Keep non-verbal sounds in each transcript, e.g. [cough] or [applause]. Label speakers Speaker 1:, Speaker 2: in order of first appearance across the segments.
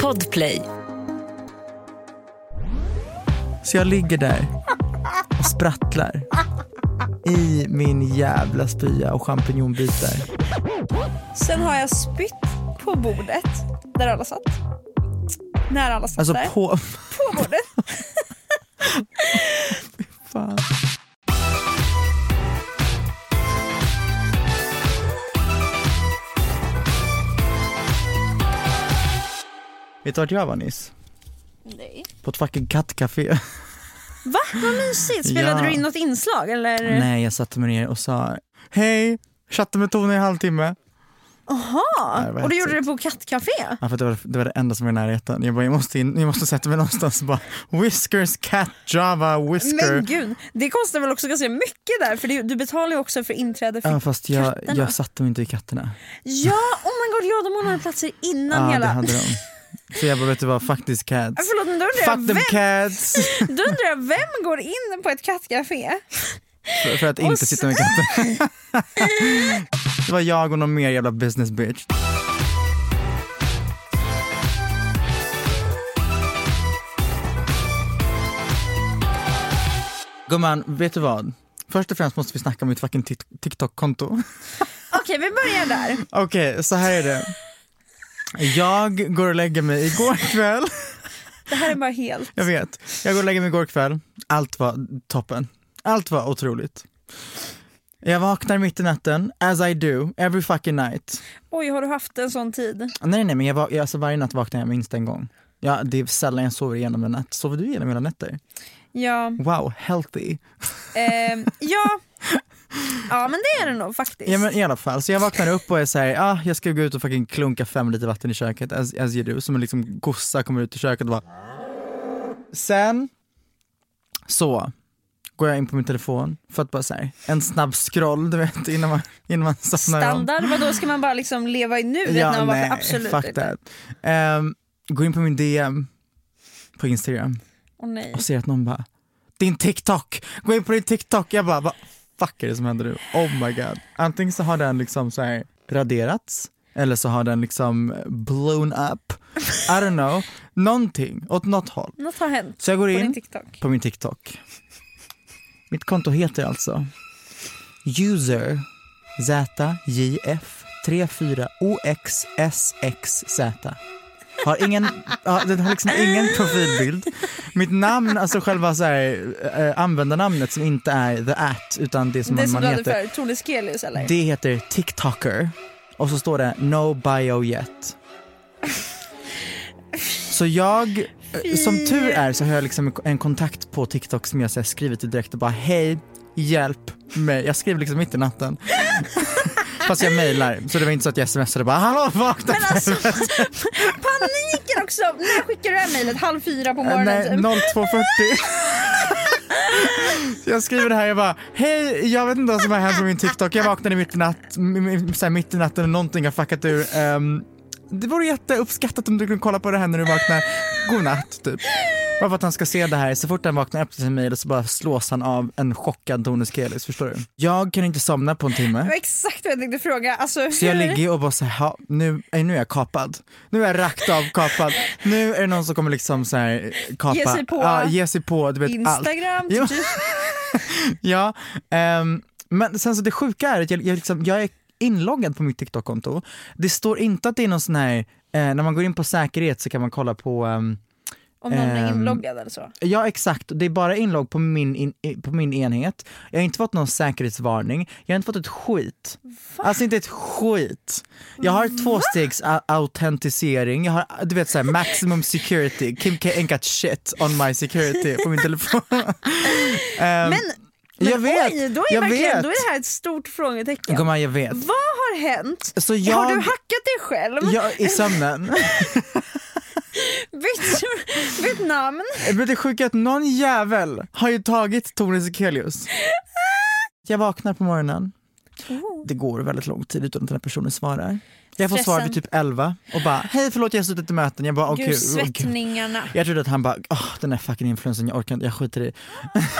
Speaker 1: Podplay.
Speaker 2: Så jag ligger där och sprattlar i min jävla spya och champinjonbitar.
Speaker 3: Sen har jag spytt på bordet där alla satt. När alla satt
Speaker 2: Alltså
Speaker 3: där.
Speaker 2: på...
Speaker 3: på bordet. [laughs]
Speaker 2: Fan. Vet du vart jag var nyss?
Speaker 3: Nej.
Speaker 2: På ett fucking kattcafé.
Speaker 3: Va? Vad mysigt. Spelade
Speaker 2: Ja.
Speaker 3: du in något inslag eller?
Speaker 2: Nej, jag satte mig ner och sa hej, chatta med Tone i en halvtimme.
Speaker 3: Jaha, och du gjorde det på kattcafé?
Speaker 2: Ja, för det, var, det var det enda som var i närheten. Jag bara, jag måste, in, jag måste sätta mig någonstans och bara Whiskers, cat, java, whisker.
Speaker 3: Men gud, det kostar väl också ganska mycket där för det, du betalar ju också för inträde för
Speaker 2: Ja, fast jag,
Speaker 3: katterna.
Speaker 2: jag satte mig inte i katterna.
Speaker 3: Ja, oh my god, ja de ordnade platser innan
Speaker 2: Ja,
Speaker 3: hela...
Speaker 2: det hade de. [laughs] Så jag bara, vet du vad, fuck these cats.
Speaker 3: Förlåt men då undrar, jag,
Speaker 2: Fuck them
Speaker 3: vem,
Speaker 2: cats! [laughs]
Speaker 3: då undrar jag vem går in på ett kattcafé?
Speaker 2: för, för att inte sitta med katten. [laughs] det var jag och någon mer jävla business bitch. Gumman, vet du vad? Först och främst måste vi snacka om mitt fucking TikTok-konto.
Speaker 3: Okej vi börjar där. [laughs]
Speaker 2: Okej, så här är det. Jag går och lägger mig igår kväll.
Speaker 3: Det här är bara helt...
Speaker 2: Jag vet. Jag går och lägger mig igår kväll. Allt var toppen. Allt var otroligt. Jag vaknar mitt i natten, as I do, every fucking night.
Speaker 3: Oj har du haft en sån tid?
Speaker 2: Nej nej men jag, alltså varje natt vaknar jag minst en gång. Ja, det är sällan jag sover igenom en natt. Sover du igenom hela nätter?
Speaker 3: Ja.
Speaker 2: Wow, healthy.
Speaker 3: Ehm, ja. Ja men det är det nog faktiskt.
Speaker 2: Ja men i alla fall, så jag vaknar upp och är såhär, ah, jag ska gå ut och fucking klunka fem liter vatten i köket as, as you do, som en liksom gossa kommer ut i köket och bara Sen så går jag in på min telefon för att bara säga en snabb scroll du vet innan man, innan man somnar om.
Speaker 3: Standard, vadå ska man bara liksom leva i nuet när man vaknar? Absolut
Speaker 2: fuck
Speaker 3: inte.
Speaker 2: that. Um, går in på min DM på Instagram
Speaker 3: nej.
Speaker 2: och ser att någon bara din TikTok, gå in på din TikTok. Jag bara vad fuck är det som händer nu? Oh my god. Antingen så har den liksom så här raderats eller så har den liksom blown up. I don't know. [laughs] Någonting åt något håll.
Speaker 3: Något har hänt
Speaker 2: Så jag går
Speaker 3: på
Speaker 2: in
Speaker 3: TikTok.
Speaker 2: på min TikTok. Mitt konto heter alltså user ZJF 34OXSXZ. Har ingen, ja, den har liksom ingen profilbild. Mitt namn, alltså själva så här, äh, användarnamnet som inte är the at utan det som
Speaker 3: det
Speaker 2: man,
Speaker 3: som
Speaker 2: man
Speaker 3: du hade
Speaker 2: heter.
Speaker 3: för Tone Skelius eller?
Speaker 2: Det heter TikToker och så står det no bio yet. Så jag, som tur är så har jag liksom en kontakt på TikTok som jag så här skriver till direkt och bara hej, hjälp mig. Jag skriver liksom mitt i natten. Fast jag mejlar, så det var inte så att jag smsade bara hallå vakna
Speaker 3: Men alltså [laughs] paniken också! När skickar du det här mejlet? Halv fyra på morgonen?
Speaker 2: Nej,
Speaker 3: typ?
Speaker 2: 0240. Jag skriver det här, jag bara, hej, jag vet inte vad som har hänt med min TikTok. Jag vaknade mitt i, natt, m- m- så här, mitt i natten och någonting har fuckat ur. Ehm, det vore jätteuppskattat om du kunde kolla på det här när du vaknar. God natt, typ. Bara för att han ska se det här, så fort han vaknar öppnar sin mail så bara slås han av en chockad Tone Kelis, förstår du? Jag kan inte somna på en
Speaker 3: Det
Speaker 2: timme.
Speaker 3: var exakt vad jag tänkte fråga. Alltså,
Speaker 2: Så jag ligger och bara såhär, "Ha, nu, nej, nu är jag kapad. Nu är jag rakt av kapad. Nu är det någon som kommer liksom så här kapa.
Speaker 3: Ge sig på
Speaker 2: ja, ge sig på du vet, allt.
Speaker 3: Instagram,
Speaker 2: Ja.
Speaker 3: typ. [laughs]
Speaker 2: Ja, ehm, men sen så det sjuka är att jag, jag, liksom, jag är inloggad på mitt TikTok-konto. Det står inte att det är någon sån här, eh, när man går in på säkerhet så kan man kolla på ehm,
Speaker 3: Om någon är
Speaker 2: Ehm,
Speaker 3: inloggad eller så.
Speaker 2: Ja exakt, det är bara inlogg på min, in, på min enhet. Jag har inte fått någon säkerhetsvarning, jag har inte fått ett skit. Alltså inte ett skit. Jag har tvåstegs a- autentisering, jag har du vet såhär maximum security, Kim K ain't got shit on my security på min telefon. [laughs] Ehm,
Speaker 3: Men, men
Speaker 2: jag vet,
Speaker 3: oj, då är,
Speaker 2: jag vet.
Speaker 3: då är det här ett stort frågetecken.
Speaker 2: Gumman jag vet.
Speaker 3: Vad har hänt?
Speaker 2: Jag,
Speaker 3: Har du hackat dig själv?
Speaker 2: jag, I sömnen. [laughs]
Speaker 3: Bytt, [laughs] bytt namn?
Speaker 2: Det sjuka är att någon jävel har ju tagit Tone Sekelius. Jag vaknar på morgonen,
Speaker 3: Oh.
Speaker 2: det går väldigt lång tid utan att den här personen svarar. Jag får svar vid
Speaker 3: Stressen.
Speaker 2: typ 11 och bara hej förlåt jag har suttit i möten. Jag bara okej.
Speaker 3: Gud,
Speaker 2: gud.
Speaker 3: svettningarna.
Speaker 2: Jag trodde att han bara, åh den här fucking influensen, jag orkar inte, jag skiter i.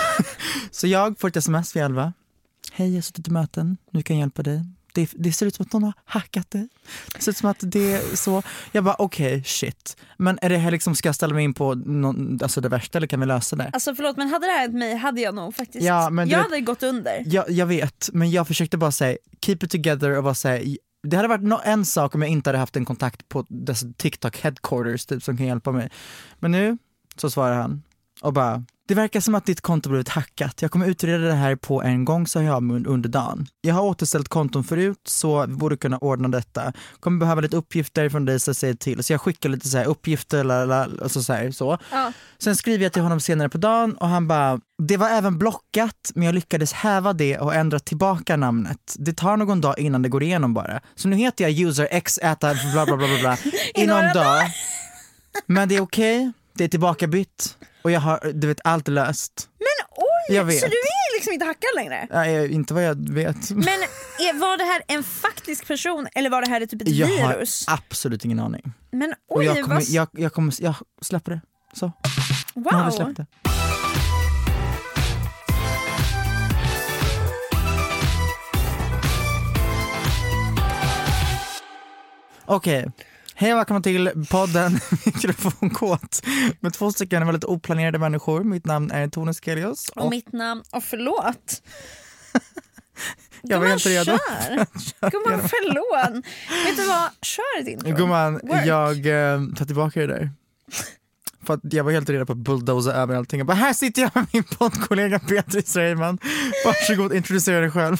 Speaker 2: [laughs] Så jag får ett sms vid 11. Hej jag har suttit i möten, nu kan jag hjälpa dig. Det, det ser ut som att någon har hackat dig. Det ser ut som att det är så. Jag bara okej, shit. Men är det här liksom, ska jag ställa mig in på någon, alltså det värsta eller kan vi lösa det?
Speaker 3: Alltså förlåt men hade det här hänt mig hade jag nog faktiskt,
Speaker 2: Ja, men
Speaker 3: jag
Speaker 2: vet-
Speaker 3: hade gått under.
Speaker 2: Jag, jag vet, men jag försökte bara säga keep it together och bara säga det hade varit en sak om jag inte hade haft en kontakt på dessa TikTok headquarters typ, som kan hjälpa mig. Men nu så svarar han och bara det verkar som att ditt konto blivit hackat. Jag kommer utreda det här på en gång så jag har under dagen. Jag har återställt konton förut så vi borde kunna ordna detta. Kommer behöva lite uppgifter från dig så säg till. Så jag skickar lite så här uppgifter alltså så, här, så.
Speaker 3: Ja.
Speaker 2: Sen skriver jag till honom senare på dagen och han bara, det var även blockat men jag lyckades häva det och ändra tillbaka namnet. Det tar någon dag innan det går igenom bara. Så nu heter jag user x äta bla bla bla bla bla [laughs] i någon dag. Men det är okej, det är tillbakabytt och jag har, du vet allt är löst.
Speaker 3: Men oj,
Speaker 2: Jag vet.
Speaker 3: så du är liksom inte hackad längre?
Speaker 2: Nej, inte vad jag vet.
Speaker 3: Men är, var det här en faktisk person eller var det här typ ett
Speaker 2: Jag har
Speaker 3: virus?
Speaker 2: absolut ingen aning.
Speaker 3: Men
Speaker 2: Och
Speaker 3: oj,
Speaker 2: jag
Speaker 3: vad...
Speaker 2: kommer, jag, jag kommer, jag släpper det. Så, nu har vi
Speaker 3: wow.
Speaker 2: släppt det. Okej, hej och välkomna till podden [laughs] Mikrofonkåt med två stycken väldigt oplanerade människor. Mitt namn är Tone Skelius
Speaker 3: Och mitt namn, och förlåt. [laughs]
Speaker 2: jag var helt redo.
Speaker 3: Gumman [laughs] förlåt. Vet du vad, kör ditt intro.
Speaker 2: Gumman,
Speaker 3: Work.
Speaker 2: jag eh, tar tillbaka det där. För att jag var helt redo på att bulldoza över allting. Jag bara, här sitter jag med min poddkollega Beatrice Reimann. Varsågod, introducera dig själv.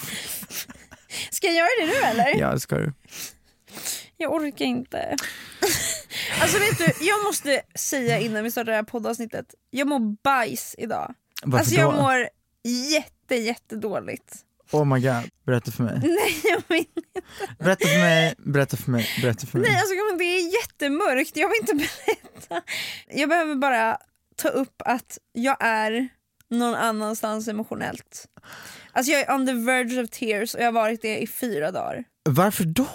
Speaker 3: Ska jag göra det nu eller?
Speaker 2: Ja, det ska du.
Speaker 3: Jag orkar inte. [laughs] alltså vet du, jag måste säga innan vi startar det här poddavsnittet. Jag mår bajs idag.
Speaker 2: Varför
Speaker 3: alltså jag
Speaker 2: då?
Speaker 3: mår jätte jättedåligt.
Speaker 2: Oh my god, berätta för mig. [laughs]
Speaker 3: Nej, jag vill,
Speaker 2: Berätta för mig, berätta för mig, berätta för mig.
Speaker 3: nej alltså det är jättemörkt. Jag vill inte [laughs] berätta. Jag behöver bara ta upp att jag är någon annanstans emotionellt. Alltså jag är on the verge of tears och jag har varit det i fyra dagar.
Speaker 2: Varför då?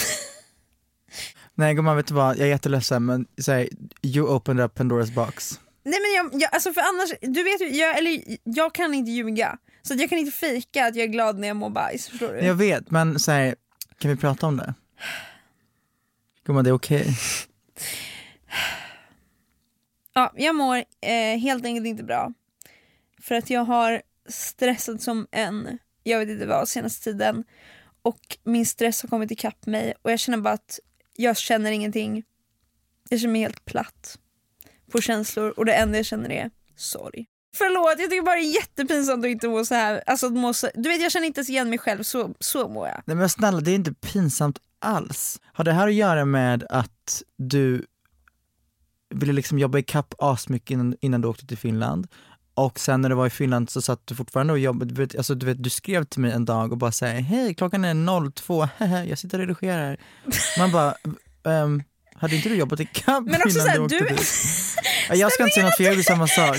Speaker 2: [laughs] Nej gumman vet du vad, jag är jätteledsen men säg you opened up Pandoras box.
Speaker 3: Nej men jag, jag, alltså för annars, du vet ju, jag, eller, jag kan inte ljuga. Så jag kan inte fejka att jag är glad när jag mår bajs, förstår du?
Speaker 2: Jag vet men säg, kan vi prata om det? Gumman det är okej.
Speaker 3: Ja, jag mår eh, helt enkelt inte bra. För att jag har stressat som en, jag vet inte vad, senaste tiden. Och min stress har kommit ikapp mig och jag känner bara att jag känner ingenting. Jag känner mig helt platt på känslor och det enda jag känner är sorg. Förlåt, jag tycker bara det är jättepinsamt att inte må så här. Alltså, att må så, du vet jag känner inte ens igen mig själv, så, så mår jag.
Speaker 2: Nej men snälla det är inte pinsamt alls. Har det här att göra med att du ville liksom jobba ikapp asmycket innan, innan du åkte till Finland? Och sen när du var i Finland så satt du fortfarande och jobbade, du vet, alltså, du, vet, du skrev till mig en dag och bara säger hej klockan är 02, hehe, jag sitter och redigerar. Man bara, ehm, Hade inte du jobbat i cab
Speaker 3: Men också
Speaker 2: innan
Speaker 3: såhär,
Speaker 2: du åkte
Speaker 3: du...
Speaker 2: dit? Ja, Jag ska inte säga något för jag gjorde samma sak.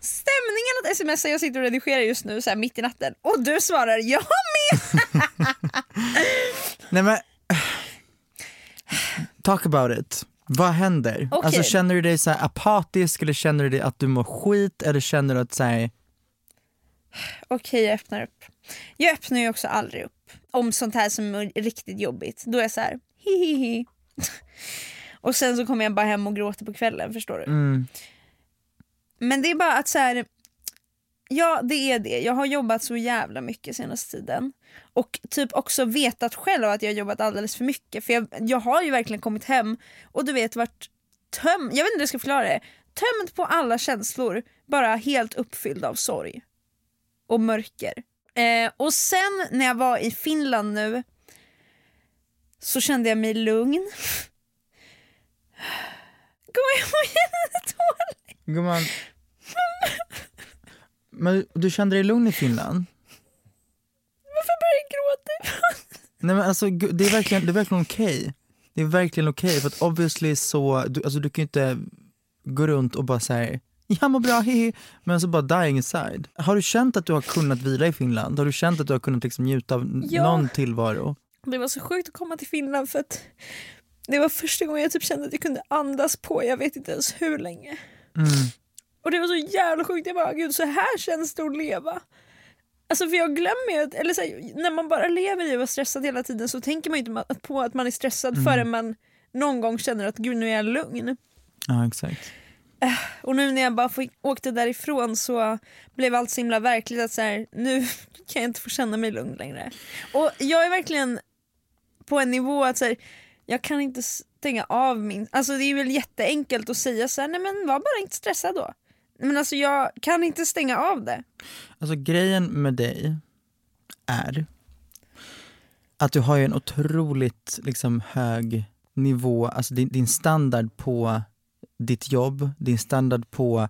Speaker 3: Stämningen att smsa, jag sitter och redigerar just nu så här mitt i natten och du svarar jag med!
Speaker 2: Nej men, talk about it. Vad händer?
Speaker 3: Okej.
Speaker 2: Alltså känner du dig så apatisk eller känner du dig att du mår skit eller känner du att så här,
Speaker 3: Okej jag öppnar upp. Jag öppnar ju också aldrig upp om sånt här som är riktigt jobbigt. Då är jag så här hihihi. [laughs] Och sen så kommer jag bara hem och gråter på kvällen förstår du.
Speaker 2: mm,
Speaker 3: Men det är bara att så här. Ja det är det, jag har jobbat så jävla mycket senaste tiden. Och typ också vetat själv att jag har jobbat alldeles för mycket. För jag, jag har ju verkligen kommit hem och du vet varit tömd, jag vet inte hur jag ska förklara det. Tömd på alla känslor, bara helt uppfylld av sorg. Och mörker. Eh, och sen när jag var i Finland nu så kände jag mig lugn. [sighs] Gumman jag mår jättedåligt.
Speaker 2: gumman. Men du kände dig lugn i Finland?
Speaker 3: Varför börjar jag gråta?
Speaker 2: Nej men alltså det är verkligen, det är verkligen okej. Det är verkligen okej för att obviously så, du, alltså du kan ju inte gå runt och bara säga jag mår bra, hehe, men så bara dying inside. Har du känt att du har kunnat vila i Finland? Har du känt att du har kunnat liksom njuta av
Speaker 3: Ja.
Speaker 2: någon tillvaro?
Speaker 3: Det var så sjukt att komma till Finland för att det var första gången jag typ kände att jag kunde andas på jag vet inte ens hur länge.
Speaker 2: Mm.
Speaker 3: Och det var så jävla sjukt, jag bara gud så här känns det att leva. Alltså för jag glömmer ju eller så här, när man bara lever i att vara stressad hela tiden så tänker man inte på att man är stressad förrän man någon gång känner att gud nu är jag lugn.
Speaker 2: Ja exakt.
Speaker 3: Och nu när jag bara fick, åkte därifrån så blev allt så himla verkligt att så här, nu [laughs] kan jag inte få känna mig lugn längre. Och jag är verkligen på en nivå att så här, jag kan inte stänga av min... Alltså det är väl jätteenkelt att säga så här, nej men var bara inte stressad då. Men alltså jag kan inte stänga av det.
Speaker 2: Alltså grejen med dig är att du har ju en otroligt liksom, hög nivå, alltså din, din standard på ditt jobb, din standard på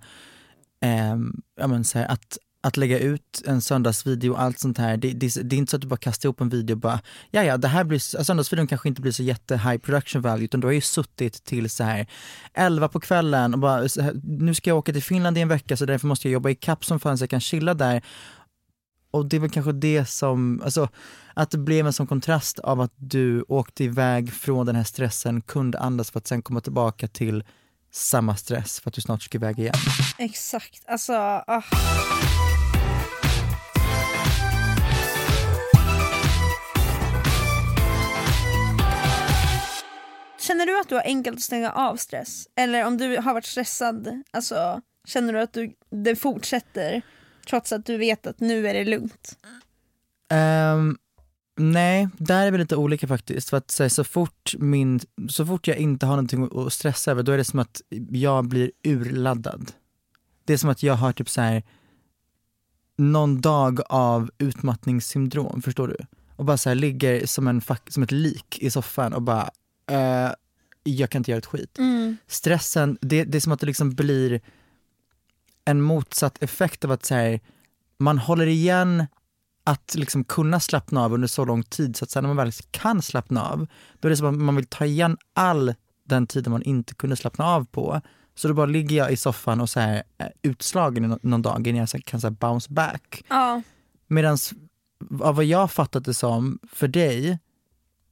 Speaker 2: eh, ja, men, så här, att, att lägga ut en söndagsvideo och allt sånt här. Det, det, det är inte så att du bara kastar ihop en video och bara, ja ja, det här blir, alltså, söndagsvideon kanske inte blir så jätte high production value utan du har ju suttit till så här 11 på kvällen och bara, här, nu ska jag åka till Finland i en vecka så därför måste jag jobba i kapp som fan så jag kan chilla där. Och det är väl kanske det som, alltså att det blev en sån kontrast av att du åkte iväg från den här stressen, kunde andas för att sen komma tillbaka till samma stress för att du snart ska iväg igen.
Speaker 3: Exakt, alltså Oh. Känner du att du har enkelt att stänga av stress? Eller om du har varit stressad, alltså, känner du att du, det fortsätter trots att du vet att nu är det lugnt?
Speaker 2: Um, nej, där är vi lite olika faktiskt. För att så, här, så, fort min, så fort jag inte har någonting att- stressa över, då är det som att jag blir urladdad. Det är som att jag har typ så här någon dag av utmattningssyndrom, förstår du? Och bara så här ligger som, en, som ett lik i soffan och bara, eh, jag kan inte göra ett skit. Stressen, det, det är som att det liksom blir en motsatt effekt av att så här, man håller igen att liksom kunna slappna av under så lång tid så att sen när man väl kan slappna av, då är det som att man vill ta igen all den tiden man inte kunde slappna av på. Så då bara ligger jag i soffan och så här, är utslagen i någon dag innan jag så kan så bounce back.
Speaker 3: Ja.
Speaker 2: Medan av vad jag fattat det som, för dig,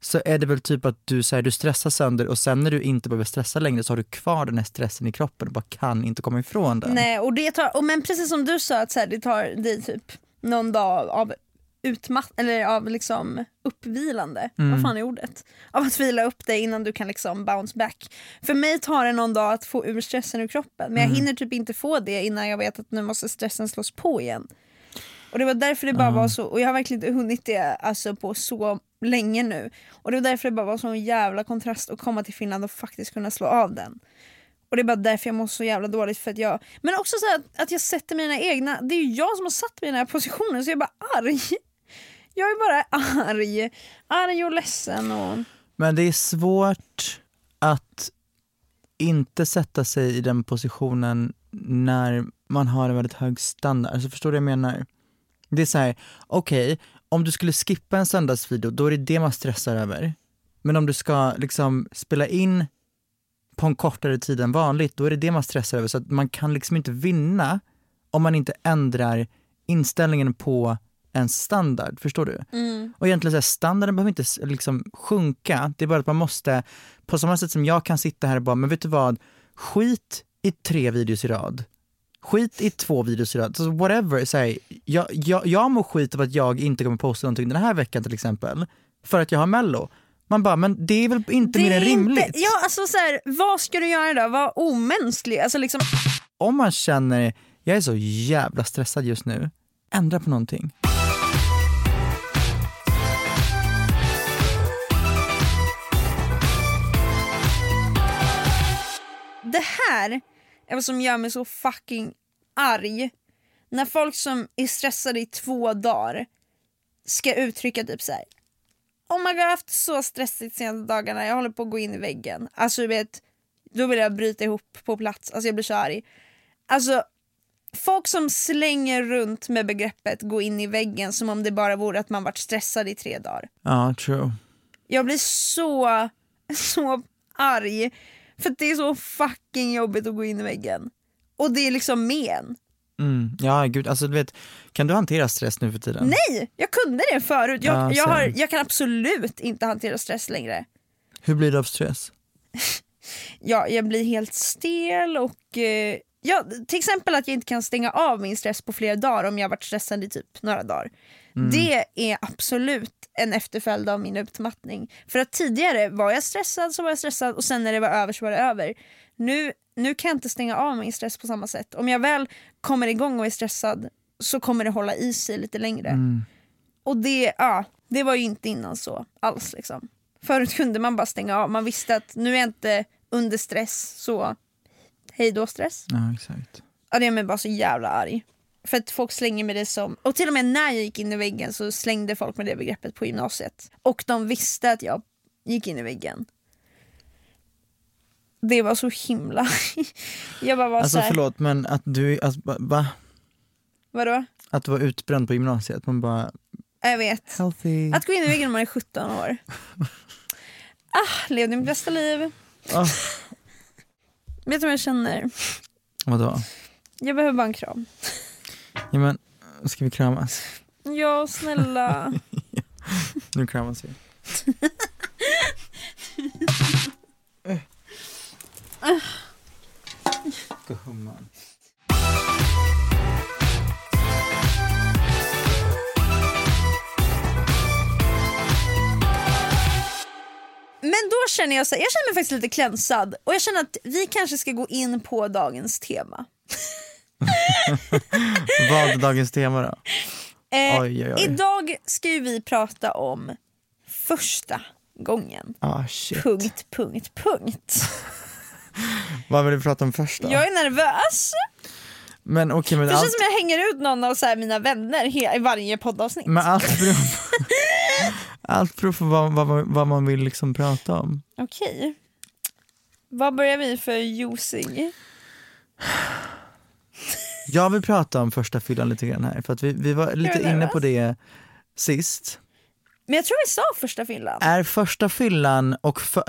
Speaker 2: så är det väl typ att du, så här, du stressar sönder och sen när du inte behöver stressa längre så har du kvar den här stressen i kroppen och bara kan inte komma ifrån den.
Speaker 3: Nej, och det tar, och men precis som du sa, att så här, det tar dig typ någon dag av utmatt eller av liksom uppvilande, vad fan är ordet? Av att vila upp dig innan du kan liksom bounce back. För mig tar det någon dag att få ur stressen ur kroppen men jag hinner typ inte få det innan jag vet att nu måste stressen slås på igen. Och det var därför det bara var så, och jag har verkligen inte hunnit det alltså, på så länge nu. Och det var därför det bara var sån jävla kontrast att komma till Finland och faktiskt kunna slå av den. Och det är bara därför jag mår så jävla dåligt för att jag Men också så att, att jag sätter mina egna Det är ju jag som har satt mig i den här positionen så jag är bara arg [laughs] Jag är bara arg Arg och ledsen och
Speaker 2: Men det är svårt att inte sätta sig i den positionen när man har en väldigt hög standard. Alltså förstår du vad jag menar? Det är så här, okej, om du skulle skippa en söndagsvideo, då är det det man stressar över. Men om du ska liksom spela in på en kortare tid än vanligt, då är det det man stressar över. Så att man kan liksom inte vinna om man inte ändrar inställningen på en standard, förstår du? Och egentligen så här, standarden behöver inte liksom sjunka, det är bara att man måste, på samma sätt som jag kan sitta här och bara, men vet du vad, skit i tre videos i rad. Skit i två videos i rad, så whatever. Så här, jag, jag, jag mår skit av att jag inte kommer posta någonting den här veckan till exempel, för att jag har mello. Man bara, men det är väl inte
Speaker 3: Det
Speaker 2: mer än rimligt?
Speaker 3: Inte, ja, alltså så här, vad ska du göra då? Var omänsklig. Alltså liksom,
Speaker 2: Om man känner, jag är så jävla stressad just nu, ändra på någonting.
Speaker 3: det här som gör mig så fucking arg. När folk som är stressade i två dagar ska uttrycka typ så här. Oh my god, jag har haft så stressigt senaste dagarna, jag håller på att gå in i väggen. Alltså du vet, då vill jag bryta ihop på plats, alltså jag blir så arg. Alltså, folk som slänger runt med begreppet gå in i väggen som om det bara vore att man varit stressad i tre dagar.
Speaker 2: Ja, true.
Speaker 3: Jag blir så, [laughs] så arg. För det är så fucking jobbigt att gå in i väggen. Och det är liksom men.
Speaker 2: Mm. Ja, gud, alltså du vet, kan du hantera stress nu för tiden?
Speaker 3: Nej, jag kunde det förut. Jag,
Speaker 2: Ja,
Speaker 3: jag, har, jag kan absolut inte hantera stress längre.
Speaker 2: Hur blir det av stress? [laughs]
Speaker 3: Ja, jag blir helt stel och eh, ja, till exempel att jag inte kan stänga av min stress på flera dagar om jag har varit stressad i typ några dagar. Det är absolut en efterföljd av min utmattning. För att tidigare var jag stressad så var jag stressad och sen när det var över så var det över. Nu, nu kan jag inte stänga av min stress på samma sätt. Om jag väl kommer igång och är stressad så kommer det hålla i sig lite längre. Och det, ja, det var ju inte innan så alls. Liksom. Förut kunde man bara stänga av. Man visste att nu är jag inte under stress, så hej då stress.
Speaker 2: Ja, exakt.
Speaker 3: Ja, det gör mig bara så jävla arg. För att folk slänger med det som, och till och med när jag gick in i väggen så slängde folk med det begreppet på gymnasiet. Och de visste att jag gick in i väggen. Det var så himla... [laughs] jag bara var
Speaker 2: Alltså
Speaker 3: såhär,
Speaker 2: förlåt, men att du, alltså, va- va?
Speaker 3: vadå?
Speaker 2: Att du var utbränd på gymnasiet, man bara,
Speaker 3: Jag vet.
Speaker 2: healthy.
Speaker 3: Att gå in i väggen när man är 17 år. [laughs] Ah, levde mitt bästa liv.
Speaker 2: Ah. [laughs]
Speaker 3: Vet du vad jag känner?
Speaker 2: Vadå?
Speaker 3: Jag behöver bara en kram.
Speaker 2: Ja men, ska vi kramas?
Speaker 3: Ja, snälla. [laughs]
Speaker 2: Nu kramas vi. Gumman.
Speaker 3: Men då känner jag så här, jag känner mig faktiskt lite klänsad och jag känner att vi kanske ska gå in på dagens tema. [laughs]
Speaker 2: Vad är dagens tema då?
Speaker 3: Eh,
Speaker 2: Oj, oj, oj.
Speaker 3: Idag ska ju vi prata om första gången.
Speaker 2: Ah.
Speaker 3: Punkt, punkt, punkt. [laughs]
Speaker 2: Vad vill du prata om först då?
Speaker 3: Jag är nervös.
Speaker 2: Men okej, men
Speaker 3: Det
Speaker 2: allt,
Speaker 3: känns som jag hänger ut någon av så mina vänner i varje poddavsnitt.
Speaker 2: men allt beror på, [laughs] allt beror på vad, vad, man- vad man vill liksom prata om.
Speaker 3: Okej. Vad börjar vi för juicing?
Speaker 2: Jag vill prata om första fyllan lite grann här, för att vi, vi var lite inne på det sist.
Speaker 3: Men jag tror vi sa första fyllan.
Speaker 2: Är första fyllan och för,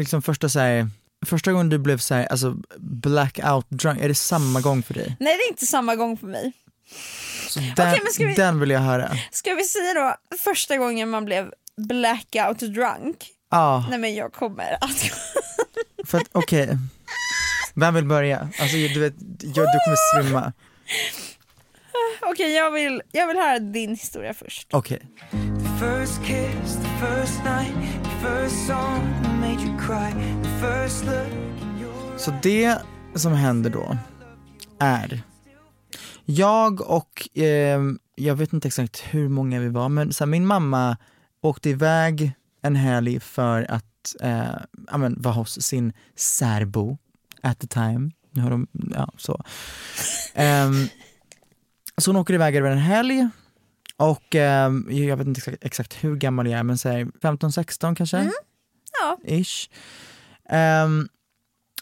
Speaker 2: liksom första så här, första gången du blev så här, alltså blackout drunk, är det samma gång för dig?
Speaker 3: Nej det är inte samma gång för mig.
Speaker 2: Så den,
Speaker 3: men ska vi-
Speaker 2: den vill jag höra.
Speaker 3: Ska vi säga då första gången man blev blackout drunk?
Speaker 2: Ja,
Speaker 3: Nej men jag kommer att...
Speaker 2: för att okej. Vem vill börja? Alltså du vet, jag, du kommer svimma.
Speaker 3: Okej jag, vill, jag vill höra din historia först.
Speaker 2: Okej.
Speaker 1: First kiss, the first night, the first song that made you cry, the first look in your
Speaker 2: Så det som händer då är, jag och, eh, jag vet inte exakt hur många vi var, men så här, min mamma åkte iväg en helg för att eh, ja, men, vara hos sin särbo at the time. Nu har de, ja så. Ehm, så hon åker iväg över en helg och ehm, jag vet inte exakt, exakt hur gammal jag är men säg 15-16 kanske?
Speaker 3: Ja.
Speaker 2: Ish. Ehm,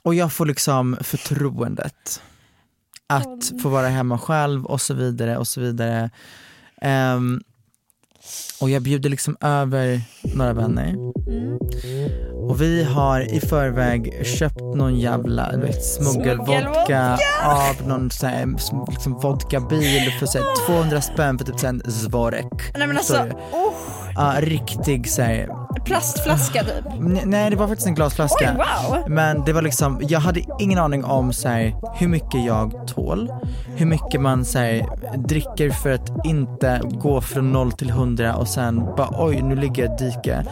Speaker 2: och jag får liksom förtroendet att få vara hemma själv och så vidare och så vidare. Ehm, och jag bjuder liksom över några vänner. Och vi har i förväg köpt någon jävla du vet, smuggelvodka av någon sån här, liksom, vodkabil för så här, 200 spänn för typ en zvorek.
Speaker 3: Nej men alltså, oh,
Speaker 2: Ja, riktig så här,
Speaker 3: plastflaska typ.
Speaker 2: n- nej det var faktiskt en glasflaska.
Speaker 3: Oj, wow.
Speaker 2: Men det var liksom, jag hade ingen aning om så här, hur mycket jag tål, hur mycket man så här, dricker för att inte gå från 0 till 100 och sen bara oj nu ligger jag i dike.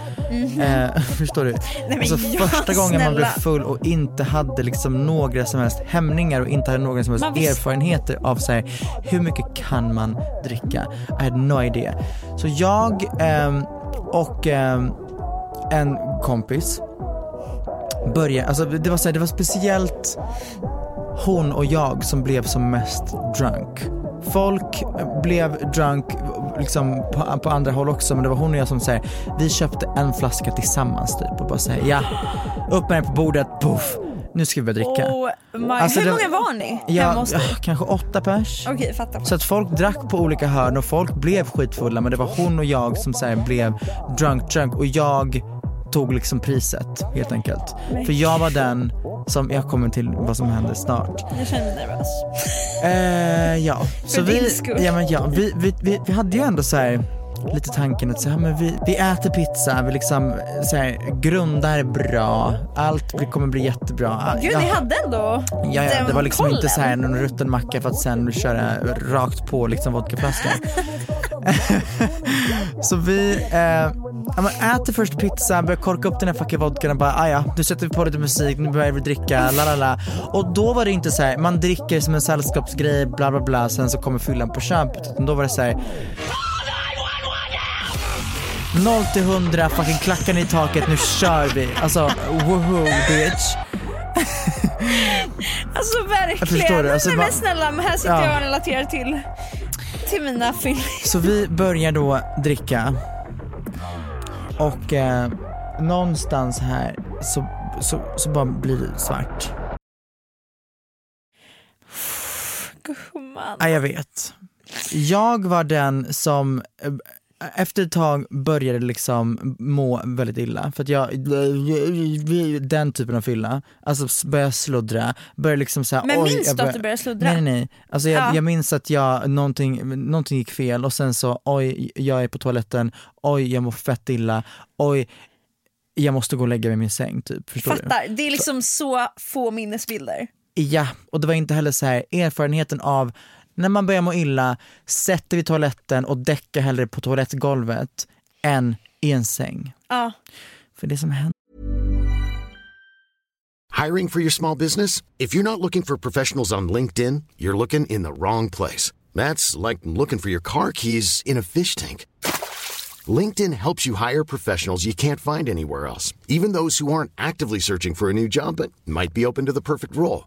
Speaker 2: Eh, [laughs] förstår du?
Speaker 3: Men
Speaker 2: alltså
Speaker 3: ja,
Speaker 2: första gången man blev
Speaker 3: snälla.
Speaker 2: full och inte hade liksom några som helst hämningar och inte hade några som helst
Speaker 3: Man visste-
Speaker 2: erfarenheter av så här, hur mycket kan man dricka? I had no idea. Så jag ehm, och ehm, en kompis började, alltså det var, så här, det var speciellt hon och jag som blev som mest drunk. Folk blev drunk liksom på, på andra håll också men det var hon och jag som säger vi köpte en flaska tillsammans typ och bara säger ja, upp med den på bordet, puff, nu ska vi börja dricka.
Speaker 3: Oh
Speaker 2: Alltså,
Speaker 3: hur
Speaker 2: det-
Speaker 3: många var ni
Speaker 2: Ja, kanske åtta pers.
Speaker 3: Fattar.
Speaker 2: Så att folk drack på olika hörn och folk blev skitfulla men det var hon och jag som så här, blev drunk drunk och jag tog liksom priset helt enkelt. För jag var den som, jag kommer till vad som hände snart.
Speaker 3: Jag känner mig nervös.
Speaker 2: Eh, ja, så
Speaker 3: din
Speaker 2: vi,
Speaker 3: skull.
Speaker 2: ja, men ja, vi, vi, vi, vi hade ju ändå så här lite tanken att så här, men vi, vi äter pizza, vi liksom så här, grundar bra, allt kommer bli jättebra.
Speaker 3: Gud,
Speaker 2: ja,
Speaker 3: ni hade ändå
Speaker 2: ja, ja, det var liksom inte
Speaker 3: kollen.
Speaker 2: så här någon rutten macka för att sen köra rakt på liksom vodkaflaskan. [laughs] [laughs] så vi eh, men äter först pizza, börjar korka upp den här fucking vodkan och bara ah, ja, nu sätter vi på lite musik, nu börjar vi dricka, la la la. Och då var det inte så här, man dricker som en sällskapsgrej, bla bla bla, sen så kommer fyllan på köpet. Utan då var det så här. 0 till 100, fucking klackarna i taket, nu kör vi. Alltså, woohoo bitch. [laughs]
Speaker 3: Alltså verkligen.
Speaker 2: förstår du, alltså,
Speaker 3: Nej,
Speaker 2: man-
Speaker 3: men snälla, men här sitter
Speaker 2: Ja.
Speaker 3: jag och relaterar till, till mina fyll.
Speaker 2: Så vi börjar då dricka och eh, någonstans här så, så, så bara blir det svart.
Speaker 3: Gumman.
Speaker 2: Ja, jag vet. Jag var den som eh, efter ett tag började liksom må väldigt illa för att jag, den typen av fylla, alltså började sluddra, började liksom såhär
Speaker 3: Men minns du att
Speaker 2: börjar-
Speaker 3: du började sluddra?
Speaker 2: Nej nej alltså jag,
Speaker 3: Ja.
Speaker 2: jag minns att jag, någonting, någonting gick fel och sen så oj, jag är på toaletten, oj jag mår fett illa, oj jag måste gå och lägga mig i min säng typ. Förstår du?
Speaker 3: Fattar, det är liksom så få minnesbilder.
Speaker 2: Ja, och det var inte heller så här erfarenheten av när man börjar må illa, sätter vi toaletten och däckar hellre på toalettgolvet än i en säng.
Speaker 3: Ja.
Speaker 2: För det som händer
Speaker 4: Hiring for your small business? If you're not looking for professionals on LinkedIn, you're looking in the wrong place. That's like looking for your car keys in a fish tank. LinkedIn helps you hire professionals you can't find anywhere else, even those who aren't actively searching for a new job but might be open to the perfect role.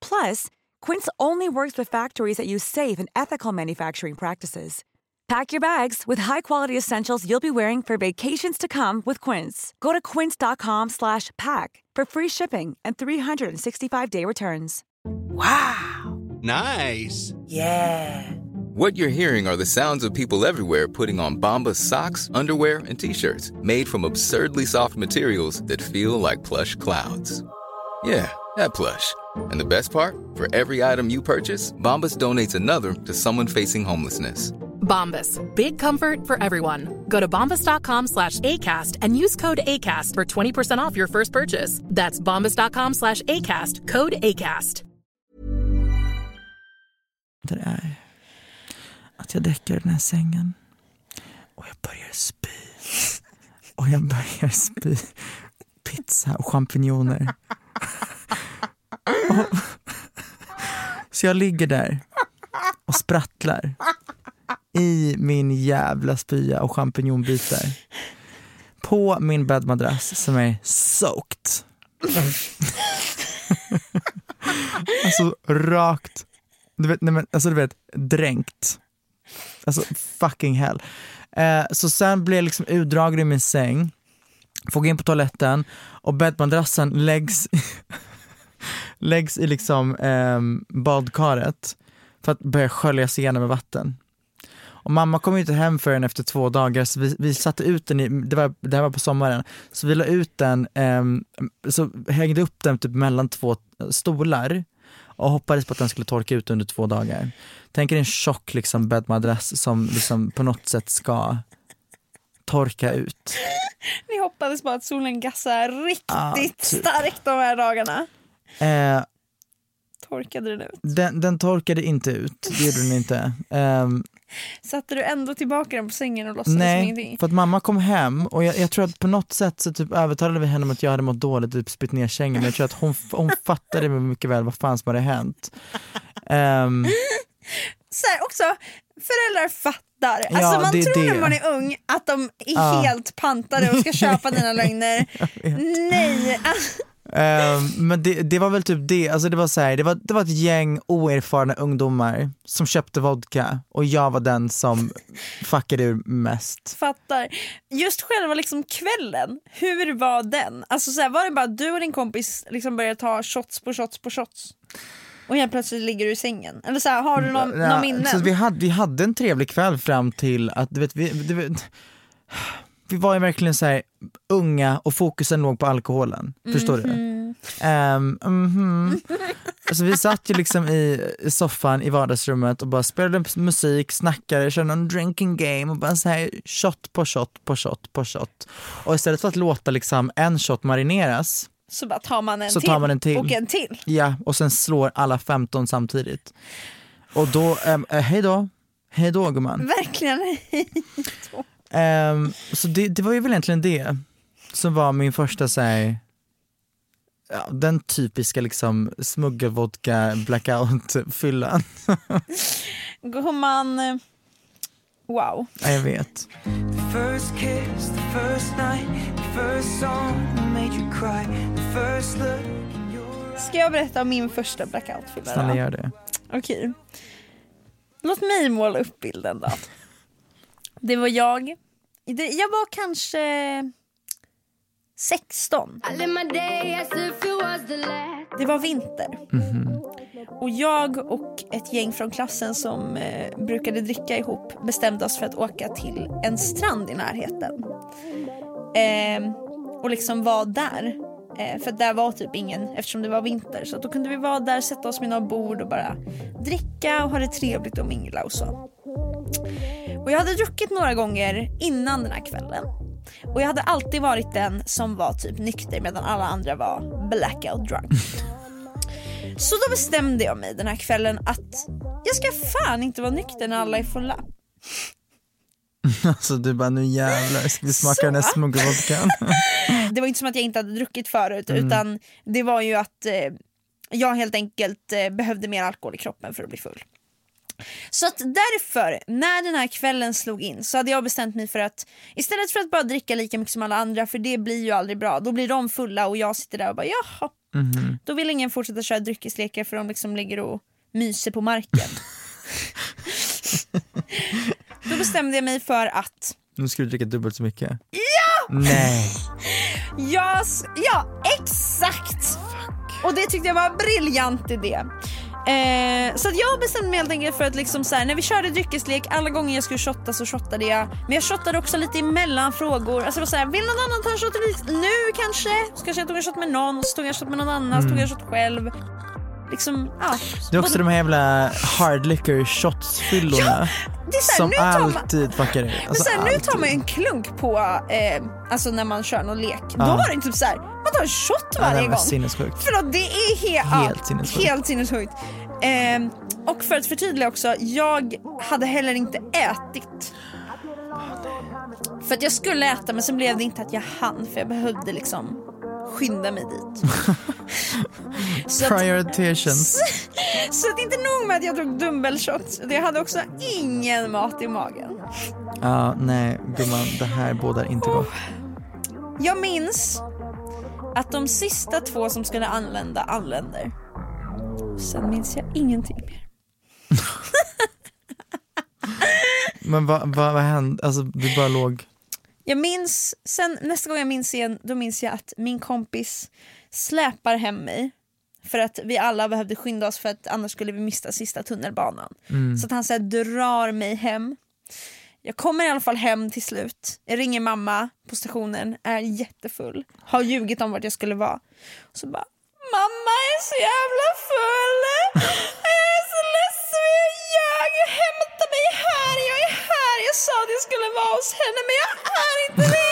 Speaker 5: Plus, Quince only works with factories that use safe and ethical manufacturing practices. Pack your bags with high-quality essentials you'll be wearing for vacations to come with Quince. Go to quince.com slash pack for free shipping and 365-day returns. Wow.
Speaker 6: Nice.
Speaker 7: Yeah.
Speaker 6: What you're hearing are the sounds of people everywhere putting on Bombas socks, underwear, and t-shirts made from absurdly soft materials that feel like plush clouds. Yeah, that plush. And the best part? For every item you purchase, Bombas donates another to someone facing homelessness.
Speaker 8: Bombas. Big comfort for everyone. Go to bombas.com slash ACAST and use code ACAST for 20% off your first purchase. That's bombas.com slash ACAST. Code ACAST.
Speaker 2: det är att jag däckar den här sängen och jag börjar spy. Och jag börjar spy pizza och champinjoner. [laughs] Så jag ligger där och sprattlar i min jävla spya och champinjonbitar på min bäddmadrass som är soaked [laughs] Alltså rakt, du vet, nej men, alltså du vet, dränkt. Alltså fucking hell. Eh, så sen blir jag liksom utdragen i min säng, får gå in på toaletten och bäddmadrassen läggs, [laughs] läggs i liksom eh, badkaret för att börja sköljas igenom med vatten. Och mamma kom ju inte hem förrän efter två dagar så vi, vi satte ut den, i, det, var, det här var på sommaren, så vi la ut den, ehm, så hängde upp den typ mellan två stolar och hoppades på att den skulle torka ut under två dagar. Tänk er en tjock liksom bäddmadrass som liksom på något sätt ska torka ut. [laughs]
Speaker 3: Ni hoppades på att solen gassar riktigt
Speaker 2: Ja, typ.
Speaker 3: starkt de här dagarna.
Speaker 2: Eh,
Speaker 3: Torkade den ut?
Speaker 2: den, den torkade inte ut, det gjorde den inte. Ehm,
Speaker 3: Satte du ändå tillbaka den på sängen och låtsades som
Speaker 2: Nej,
Speaker 3: ingenting?
Speaker 2: för att mamma kom hem och jag, jag tror att på något sätt så typ övertalade vi henne om att jag hade mått dåligt och typ spytt ner sängen men jag tror att hon, hon [laughs] fattade mycket väl vad fan som hade hänt. Ehm,
Speaker 3: Så här, också, föräldrar fattar.
Speaker 2: Ja,
Speaker 3: Alltså man
Speaker 2: det
Speaker 3: tror
Speaker 2: det.
Speaker 3: när man är ung att de är
Speaker 2: Ja.
Speaker 3: helt pantade och ska köpa dina lögner. [laughs] Nej,
Speaker 2: ehm, men det, det var väl typ det, alltså det var så här, det var, det var ett gäng oerfarna ungdomar som köpte vodka och jag var den som fuckade ur mest.
Speaker 3: fattar. Just själva liksom kvällen, hur var den? Alltså så här, var det bara du och din kompis liksom började ta shots på shots på shots? Och helt plötsligt ligger du i sängen? Eller så här, har du någon,
Speaker 2: Ja,
Speaker 3: någon minnen?
Speaker 2: Så vi, hade, vi hade en trevlig kväll fram till att, du vet, vi, du vet, vi var ju verkligen så här unga och fokusen låg på alkoholen. Förstår du? Um, mhm. Alltså vi satt ju liksom i i soffan i vardagsrummet och bara spelade musik, snackade, körde någon drinking game och bara så här shot på shot på shot på shot. Och istället för att låta liksom en shot marineras,
Speaker 3: Så bara tar man en
Speaker 2: Så
Speaker 3: till
Speaker 2: tar man en till.
Speaker 3: och en till.
Speaker 2: ja, och sen slår alla 15 samtidigt. Och då, um, hej då, hej då gumman.
Speaker 3: Verkligen.
Speaker 2: Ehm, så det, det var ju väl egentligen det som var min första så här, ja, den typiska liksom smuggelvodka blackout-fyllan. [laughs]
Speaker 3: Gumman, eh, wow.
Speaker 2: ja, jag vet.
Speaker 1: The first kiss, the first night, the first song made you cry, the first look.
Speaker 3: Ska jag berätta om min första blackout-fylla
Speaker 2: Snälla gör det.
Speaker 3: Okej. Låt mig måla upp bilden då. Det var jag. Det- Jag var kanske 16. Det var vinter. Och jag och ett gäng från klassen som eh, brukade dricka ihop bestämde oss för att åka till en strand i närheten. Ehm, och liksom vara där. Eh, för där var typ ingen, eftersom det var vinter. Så då kunde vi vara där, sätta oss vid några bord och bara dricka och ha det trevligt och mingla och så. Och jag hade druckit några gånger innan den här kvällen. Och jag hade alltid varit den som var typ nykter medan alla andra var blackout drunk. [laughs] Så då bestämde jag mig den här kvällen att jag ska fan inte vara nykter när alla är fulla. [laughs]
Speaker 2: Alltså du bara nu jävlar ska vi smaka den här smuggelvodkan. [laughs]
Speaker 3: Det var inte som att jag inte hade druckit förut utan det var ju att eh, jag helt enkelt eh, behövde mer alkohol i kroppen för att bli full. Så att därför, när den här kvällen slog in så hade jag bestämt mig för att istället för att bara dricka lika mycket som alla andra för det blir ju aldrig bra, då blir de fulla och jag sitter där och bara jaha. Då vill ingen fortsätta köra dryckeslekar för de liksom ligger och myser på marken. [laughs] då bestämde jag mig för att
Speaker 2: Nu ska du dricka dubbelt så mycket. Ja! Nej.
Speaker 3: Ja, s- ja exakt! Och det tyckte jag var en briljant idé. Eh, så att jag bestämde mig helt enkelt för att liksom så här, när vi körde dryckeslek, alla gånger jag skulle shotta så shottade jag. Men jag shottade också lite emellan frågor. Alltså det var så här, vill någon annan ta en shot nu kanske? Så kanske jag tog en shot med någon, så tog jag en shot med någon annan, så tog jag en shot själv. Liksom, ja.
Speaker 2: Det är också
Speaker 3: Både-
Speaker 2: de här jävla hard liquor shots-fyllorna
Speaker 3: så här,
Speaker 2: som
Speaker 3: nu tar man-
Speaker 2: alltid fuckar ur. Alltså,
Speaker 3: så här, nu tar
Speaker 2: alltid.
Speaker 3: man en klunk på, eh, alltså när man kör någon lek. Då
Speaker 2: Ja.
Speaker 3: var det typ så här, man tar en shot
Speaker 2: Ja,
Speaker 3: varje
Speaker 2: det var
Speaker 3: gång.
Speaker 2: sinnessjukt.
Speaker 3: Förlåt, det är he-
Speaker 2: Helt
Speaker 3: ja,
Speaker 2: sinnessjukt.
Speaker 3: Helt sinnessjukt. Ehm, och för att förtydliga också, jag hade heller inte ätit. För att jag skulle äta men sen blev det inte att jag hann för jag behövde liksom skynda mig dit. [laughs] så, att,
Speaker 2: Prioritations. [laughs]
Speaker 3: så att inte nog med att jag tog dubbelshots, jag hade också ingen mat i magen.
Speaker 2: Ja, nej gumman, det här bådar inte gott.
Speaker 3: Jag minns att de sista två som skulle anlända anländer. Sen minns jag ingenting mer. [laughs]
Speaker 2: Men vad, vad, vad hände? Alltså du bara låg...
Speaker 3: Jag minns, sen nästa gång jag minns igen, då minns jag att min kompis släpar hem mig för att vi alla behövde skynda oss för att annars skulle vi missa sista tunnelbanan.
Speaker 2: Mm.
Speaker 3: Så att han så här, drar mig hem. Jag kommer i alla fall hem till slut. Jag ringer mamma på stationen, är jättefull. Har ljugit om vart jag skulle vara. Och så bara, mamma är så jävla full. Jag är så ledsen, jag ljög. Hämta mig här, jag är här. Jag sa att jag skulle vara hos henne men jag är inte det.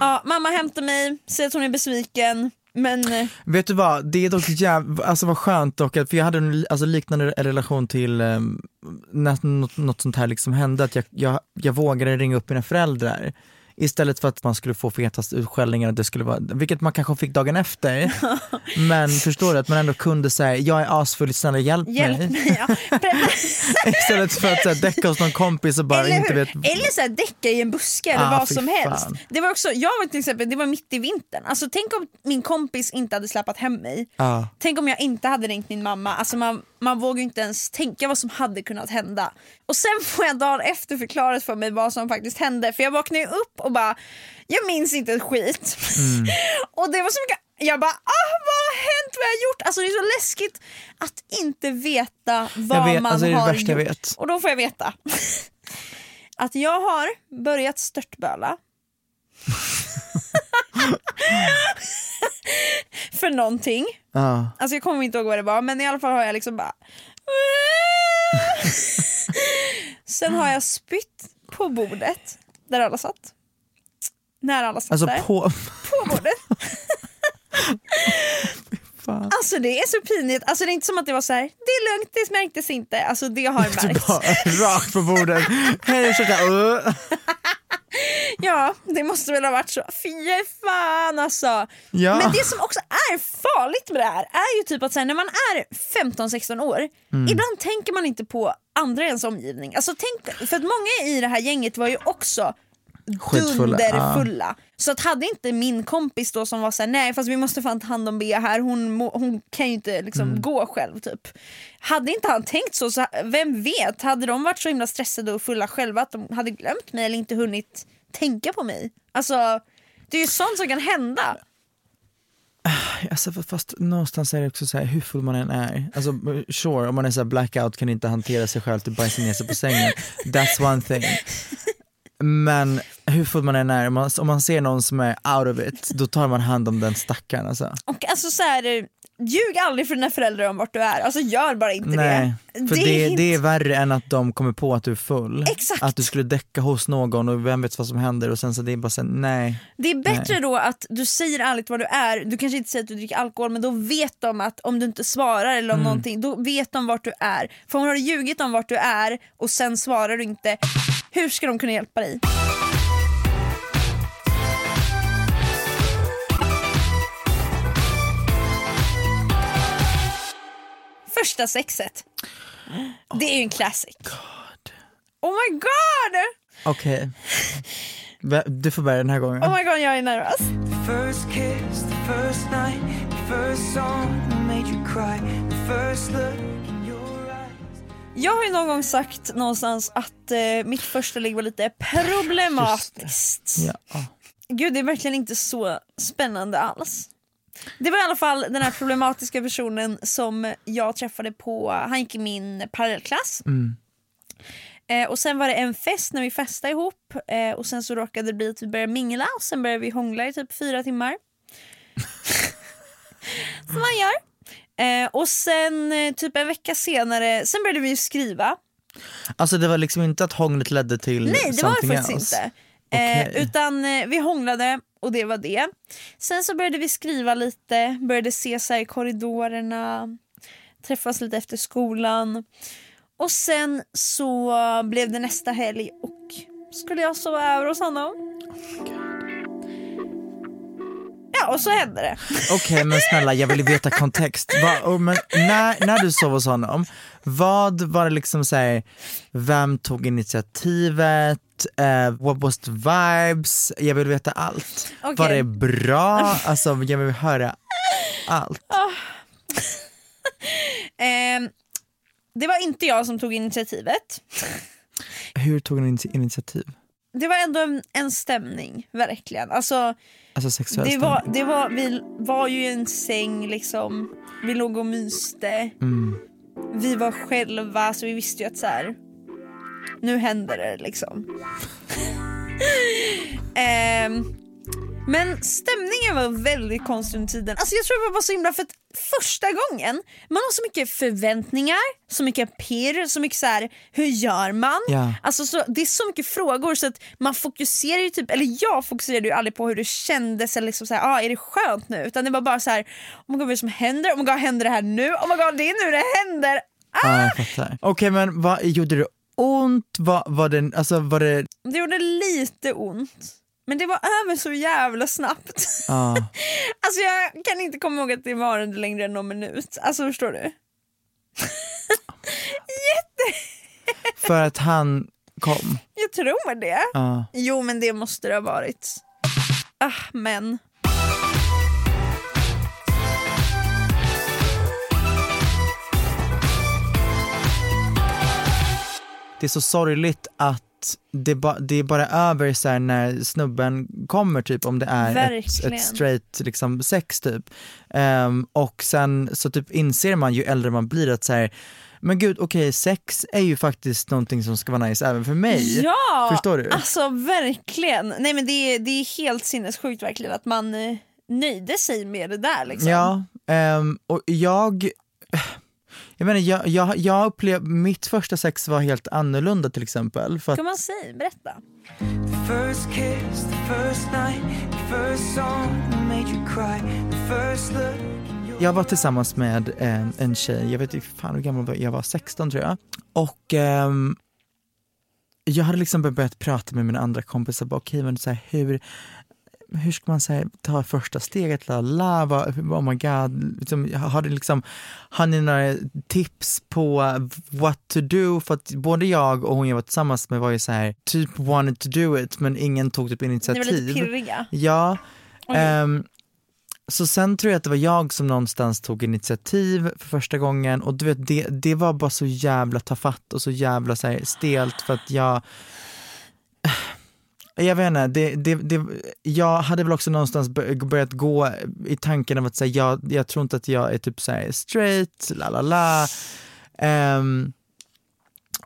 Speaker 3: [laughs] ja, mamma hämtar mig, säger att hon är besviken. Men eh,
Speaker 2: Vet du vad, det är dock jäv... alltså vad skönt dock, för jag hade en alltså, liknande relation till um, när något, något sånt här liksom hände, att jag, jag, jag vågade ringa upp mina föräldrar. Istället för att man skulle få fetast utskällningar, att det skulle vara, vilket man kanske fick dagen efter. [laughs] men förstår du, att man ändå kunde säga jag är asfull, snälla hjälp,
Speaker 3: hjälp
Speaker 2: mig.
Speaker 3: mig. Ja. [laughs]
Speaker 2: Istället för att så här, däcka hos någon kompis och bara
Speaker 3: Eller
Speaker 2: inte
Speaker 3: hur?
Speaker 2: vet.
Speaker 3: Eller så här, däcka i en buske eller
Speaker 2: Ah,
Speaker 3: vad som helst.
Speaker 2: fan.
Speaker 3: Det var också, jag var till exempel, det var mitt i vintern. Alltså tänk om min kompis inte hade släpat hem mig.
Speaker 2: Ja.
Speaker 3: Tänk om jag inte hade ringt min mamma. Alltså man, man vågar inte ens tänka vad som hade kunnat hända. Och sen får jag dagen efter förklarat för mig vad som faktiskt hände. För jag vaknade upp och bara, jag minns inte ett skit.
Speaker 2: Mm. [laughs]
Speaker 3: och det var så mycket, jag bara, ah, vad har hänt, vad har jag gjort? Alltså det är så läskigt att inte veta vad
Speaker 2: Jag vet,
Speaker 3: man
Speaker 2: alltså
Speaker 3: har gjort. Och då får jag veta [laughs] att jag har börjat störtböla. [laughs] för någonting.
Speaker 2: Ja.
Speaker 3: Alltså jag kommer inte ihåg vad det var men i alla fall har jag liksom bara Sen har jag spytt på bordet där alla satt. När alla satt
Speaker 2: Alltså
Speaker 3: där.
Speaker 2: på...
Speaker 3: på bordet. [laughs]
Speaker 2: Fan.
Speaker 3: Alltså det är så pinigt, alltså det är inte som att det var så här. det är lugnt, det märktes inte. Alltså det har
Speaker 2: Du
Speaker 3: märkts.
Speaker 2: rakt på bordet. Hej ursäkta.
Speaker 3: Ja, det måste väl ha varit så. Fy fan alltså.
Speaker 2: Ja.
Speaker 3: Men det som också är farligt med det här är ju typ att här, när man är 15-16 år,
Speaker 2: Mm.
Speaker 3: ibland tänker man inte på andra i ens omgivning. Alltså tänk, för att många i det här gänget var ju också
Speaker 2: Skitfulla,
Speaker 3: dunderfulla. Så att hade inte min kompis då som var såhär, nej fast vi måste fan ta hand om Bea här, hon, hon kan ju inte liksom
Speaker 2: Mm.
Speaker 3: gå själv typ. Hade inte han tänkt så, så vem vet, hade de varit så himla stressade och fulla själva att de hade glömt mig eller inte hunnit tänka på mig? Alltså det är ju sånt som kan hända.
Speaker 2: Alltså, fast någonstans är det också så här, hur full man än är. Alltså, sure, om man är så här blackout kan inte hantera sig själv till bajsa ner sig på sängen. That's one thing. Men hur full man än är, om man, om man ser någon som är out of it, då tar man hand om den stackaren. Alltså.
Speaker 3: Och alltså så här, ljug aldrig för dina föräldrar om vart du är, alltså gör bara inte
Speaker 2: Nej,
Speaker 3: det.
Speaker 2: för det,
Speaker 3: är
Speaker 2: det, är
Speaker 3: inte-
Speaker 2: värre än att de kommer på att du är full.
Speaker 3: Exakt.
Speaker 2: Att du skulle däcka hos någon och vem vet vad som händer och sen så det är bara här, nej.
Speaker 3: Det är bättre
Speaker 2: Nej.
Speaker 3: då att du säger ärligt vad du är, du kanske inte säger att du dricker alkohol men då vet de att om du inte svarar eller om
Speaker 2: Mm.
Speaker 3: någonting, då vet de vart du är. För om du har ljugit om vart du är och sen svarar du inte, hur ska de kunna hjälpa dig? Första sexet. Det är ju en classic. Oh my god!
Speaker 2: Okej. Va- Du får börja den här gången.
Speaker 3: Oh my god jag är nervös.
Speaker 1: First kiss, the first night, the first song that made you cry, the first look.
Speaker 3: Jag har ju någon gång sagt någonstans att eh, mitt första ligg var lite problematiskt.
Speaker 2: Ja.
Speaker 3: Gud det är verkligen inte så spännande alls. Det var i alla fall den här problematiska personen som jag träffade på, han gick i min parallellklass.
Speaker 2: Mm.
Speaker 3: Eh, och sen var det en fest när vi festade ihop eh, och sen så råkade det bli att vi började mingla och sen började vi hångla i typ fyra timmar. [laughs] Som man gör. Eh, och sen eh, typ en vecka senare, sen började vi ju skriva.
Speaker 2: Alltså det var liksom inte att hånglet ledde till
Speaker 3: Nej det var det faktiskt
Speaker 2: else.
Speaker 3: inte. Eh,
Speaker 2: Okej.
Speaker 3: utan eh, vi hånglade och det var det. Sen så började vi skriva lite, började ses här i korridorerna, träffas lite efter skolan. Och sen så blev det nästa helg och skulle jag sova över hos honom. Ja [laughs] och så hände det.
Speaker 2: Okej men snälla jag vill veta kontext. Va, men, när, när du sov hos honom, vad var det liksom såhär, vem tog initiativet? ut? Eh, what was the vibes? Jag vill veta allt.
Speaker 3: Okej.
Speaker 2: Var det bra? Alltså jag vill höra allt. [laughs]
Speaker 3: Ehm, det var inte jag som tog initiativet.
Speaker 2: Hur tog ni initi- initiativ?
Speaker 3: Det var ändå en, en stämning, verkligen. Alltså,
Speaker 2: Alltså sexuell
Speaker 3: det var, det var, vi var ju i en säng liksom, vi låg och myste.
Speaker 2: Mm.
Speaker 3: Vi var själva så vi visste ju att så här, nu händer det liksom. [laughs] Ehm, men stämningen var väldigt konstig under tiden. Alltså jag tror det var så himla för att första gången, man har så mycket förväntningar, så mycket pirr, så mycket så här, hur gör man?
Speaker 2: Ja.
Speaker 3: Alltså så, det är så mycket frågor så att man fokuserar ju typ, eller jag fokuserade ju aldrig på hur det kändes eller liksom så här, ah, är det skönt nu? Utan det var bara så här, oh my god vad är det som händer? Oh my god händer det här nu? Oh my god det är nu det händer!
Speaker 2: Ja, jag fattar. Okej men vad, gjorde det ont? Var, var, det, alltså, var det...
Speaker 3: Det gjorde lite ont. Men det var över så jävla snabbt.
Speaker 2: Ja. [laughs]
Speaker 3: Alltså jag kan inte komma ihåg att det var längre än någon minut. Alltså förstår du? [laughs]
Speaker 2: För att han kom?
Speaker 3: Jag tror det.
Speaker 2: Ja.
Speaker 3: Jo men det måste det ha varit. Ah men.
Speaker 2: Det är så sorgligt att det, ba, det är bara över så när snubben kommer typ om det är ett,
Speaker 3: Verkligen.
Speaker 2: ett straight liksom, sex typ. Ehm, och sen så typ inser man ju äldre man blir att så här, men gud okej sex är ju faktiskt någonting som ska vara nice även för mig.
Speaker 3: Ja!
Speaker 2: Förstår du?
Speaker 3: Alltså verkligen. Nej men det är, det är helt sinnessjukt verkligen att man eh, nöjde sig med det där liksom.
Speaker 2: Ja, ehm, och jag jag menar, jag, jag, jag upplevde, mitt första sex var helt annorlunda till exempel. För att,
Speaker 3: Kan man säga? Berätta.
Speaker 1: First kiss, the first night, the first song that made you cry, the
Speaker 2: Jag var tillsammans med en, en tjej, jag vet inte fan hur gammal jag var, jag var 16 tror jag. Och ehm, jag hade liksom börjat prata med mina andra kompisar, bara, okej men så här, hur, hur ska man här, ta första steget, la la, vad, oh my god, liksom, har, det liksom, har ni några tips på what to do? För att både jag och hon jag var tillsammans med var ju så här, typ wanted to do it men ingen tog typ
Speaker 3: Ni
Speaker 2: initiativ.
Speaker 3: var lite pirriga.
Speaker 2: Ja. Ehm, så sen tror jag att det var jag som någonstans tog initiativ för första gången och du vet det, det var bara så jävla tafatt och så jävla så här, stelt för att jag jag vet inte, det, det, det, jag hade väl också någonstans börjat gå i tanken av att säga jag, jag tror inte att jag är typ såhär straight, la la la. Um,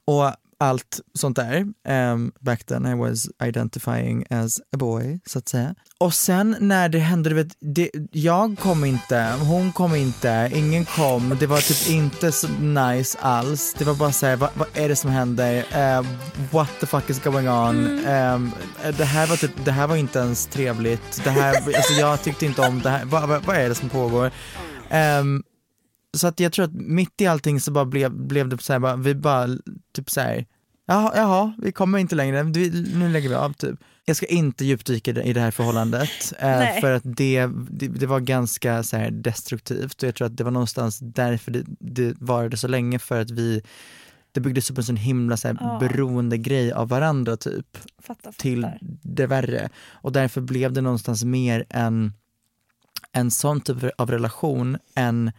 Speaker 2: och allt sånt där. Um, back then I was identifying as a boy, så att säga. Och sen när det hände, du vet, det, jag kom inte, hon kom inte, ingen kom, det var typ inte så nice alls. Det var bara såhär, vad, vad är det som händer? Eh, what the fuck is going on? Ehm, det, här var typ, det här var inte ens trevligt, det här, alltså jag tyckte inte om det här, vad, vad, vad är det som pågår? Ehm, så att jag tror att mitt i allting så bara blev, blev det så här, bara, vi bara typ så här, jaha, jaha, vi kommer inte längre, vi, nu lägger vi av typ. Jag ska inte djupdyka i det- här förhållandet [laughs] eh, för att det, det, det var ganska så här destruktivt och jag tror att det var någonstans därför det, det varade så länge för att vi det byggdes upp en sån himla så här,
Speaker 3: Ja.
Speaker 2: beroende grej av varandra typ
Speaker 3: Fattar,
Speaker 2: till
Speaker 3: fattar.
Speaker 2: det värre. Och därför blev det någonstans mer en, en sån typ av relation än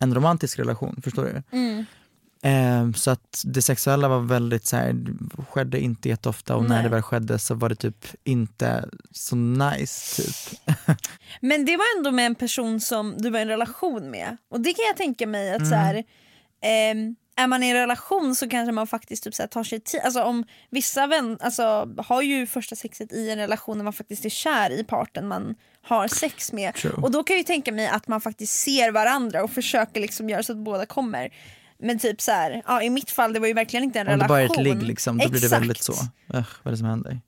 Speaker 2: en romantisk relation, förstår du?
Speaker 3: Mm.
Speaker 2: Eh, så att det sexuella var väldigt så här, skedde inte jätteofta och när
Speaker 3: Nej.
Speaker 2: det väl skedde så var det typ inte så nice typ. [laughs]
Speaker 3: Men det var ändå med en person som du var i en relation med. Och det kan jag tänka mig att så
Speaker 2: Mm.
Speaker 3: här, ehm, är man i en relation så kanske man faktiskt typ så tar sig tid. Alltså om vissa vän, alltså, har ju första sexet i en relation när man faktiskt är kär i parten man har sex med.
Speaker 2: True.
Speaker 3: Och då kan jag ju tänka mig att man faktiskt ser varandra och försöker liksom göra så att båda kommer. Men typ så här, ja, i mitt fall det var ju verkligen inte en
Speaker 2: Om det
Speaker 3: relation.
Speaker 2: bara är ett ligg liksom, då blir det
Speaker 3: Exakt.
Speaker 2: väldigt så. Ugh, vad är det som händer?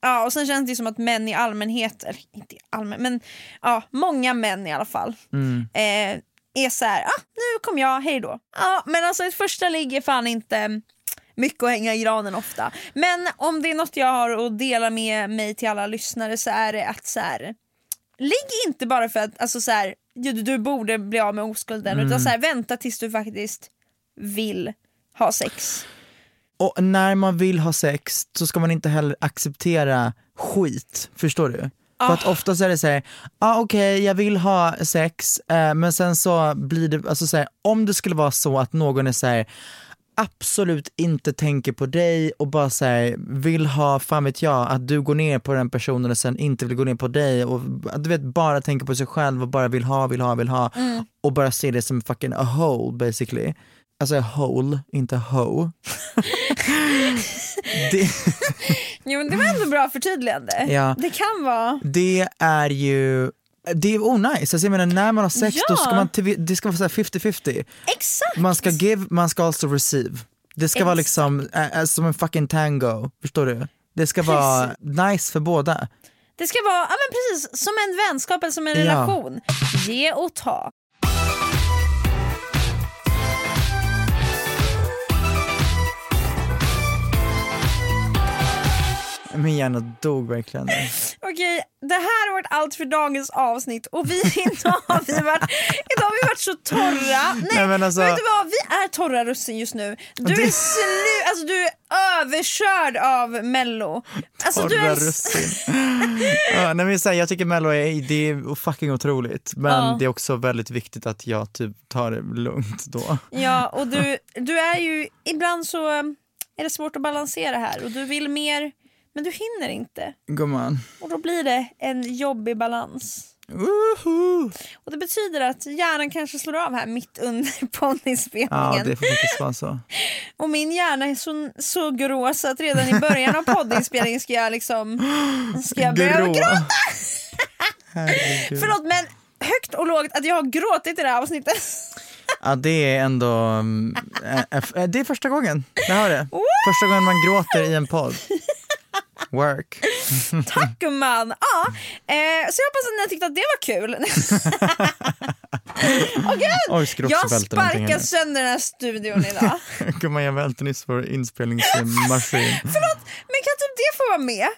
Speaker 3: Ja och sen känns det som att män i allmänhet, eller inte i allmän, men ja, många män i alla fall
Speaker 2: Mm.
Speaker 3: eh, är så här, ah, nu kom jag, hej då. Ja, men alltså ett första ligg är fan inte mycket att hänga i granen ofta. Men om det är något jag har att dela med mig till alla lyssnare så är det att så här, ligg inte bara för att alltså så här, du, du borde bli av med oskulden
Speaker 2: Mm.
Speaker 3: utan så här, vänta tills du faktiskt vill ha sex.
Speaker 2: Och när man vill ha sex så ska man inte heller acceptera skit, förstår du? För att ofta så är det såhär, ah, okej jag vill ha sex, eh, men sen så blir det, alltså så här, om det skulle vara så att någon är såhär, absolut inte tänker på dig och bara säger vill ha, fan vet jag, att du går ner på den personen och sen inte vill gå ner på dig och du vet bara tänker på sig själv och bara vill ha, vill ha, vill ha
Speaker 3: Mm.
Speaker 2: och bara ser det som fucking a hole basically. Alltså a hole, inte ho. [laughs] det, [laughs]
Speaker 3: Jo men det var ändå bra förtydligande.
Speaker 2: Ja.
Speaker 3: Det kan vara.
Speaker 2: det är ju det är onajs, alltså jag menar när man har sex då ska
Speaker 3: Ja.
Speaker 2: man, det ska vara så här 50-50.
Speaker 3: Exakt!
Speaker 2: Man ska give, man ska also receive. Det ska vara liksom äh, som en fucking tango, förstår du? Det ska vara nice för båda.
Speaker 3: Det ska vara ja, men precis som en vänskap eller som en
Speaker 2: Ja.
Speaker 3: relation. Ge och ta.
Speaker 2: Min hjärna dog verkligen.
Speaker 3: Okej, det här har varit allt för dagens avsnitt och vi, [laughs] idag, har vi varit, idag har vi varit så torra. Nej,
Speaker 2: Nej, men alltså-
Speaker 3: vet du vad? Vi är torra russin just nu. Du är slu, alltså du är överkörd av mello. Alltså, du
Speaker 2: Torra
Speaker 3: är,
Speaker 2: russin. ja, nej, men så här, jag tycker mello är, det är fucking otroligt men
Speaker 3: Ja.
Speaker 2: det är också väldigt viktigt att jag typ tar det lugnt då.
Speaker 3: Ja, och du, du är ju, ibland så är det svårt att balansera här och du vill mer men du hinner inte.
Speaker 2: Gumman.
Speaker 3: Och då blir det en jobbig balans.
Speaker 2: Woho!
Speaker 3: Och det betyder att hjärnan kanske slår av här mitt under [laughs] ponnyspelningen.
Speaker 2: Ja det får faktiskt vara så.
Speaker 3: Och min hjärna är så, så grå så att redan i början av poddinspelningen ska jag liksom ska jag börja
Speaker 2: Grå.
Speaker 3: gråta. Förlåt men högt och lågt att jag har gråtit i det här avsnittet.
Speaker 2: Ja det är ändå, äh, det är första gången, jag hör det. Första gången man gråter i en podd. Work. [laughs]
Speaker 3: Tack gumman! Ja, eh, så jag hoppas att ni har tyckt att det var kul. [laughs] Åh gud!
Speaker 2: Du också
Speaker 3: jag sparkar sönder den här studion idag. [laughs]
Speaker 2: Gumman jag välte nyss vår inspelningsmaskin.
Speaker 3: Förlåt, men kan typ det få vara med?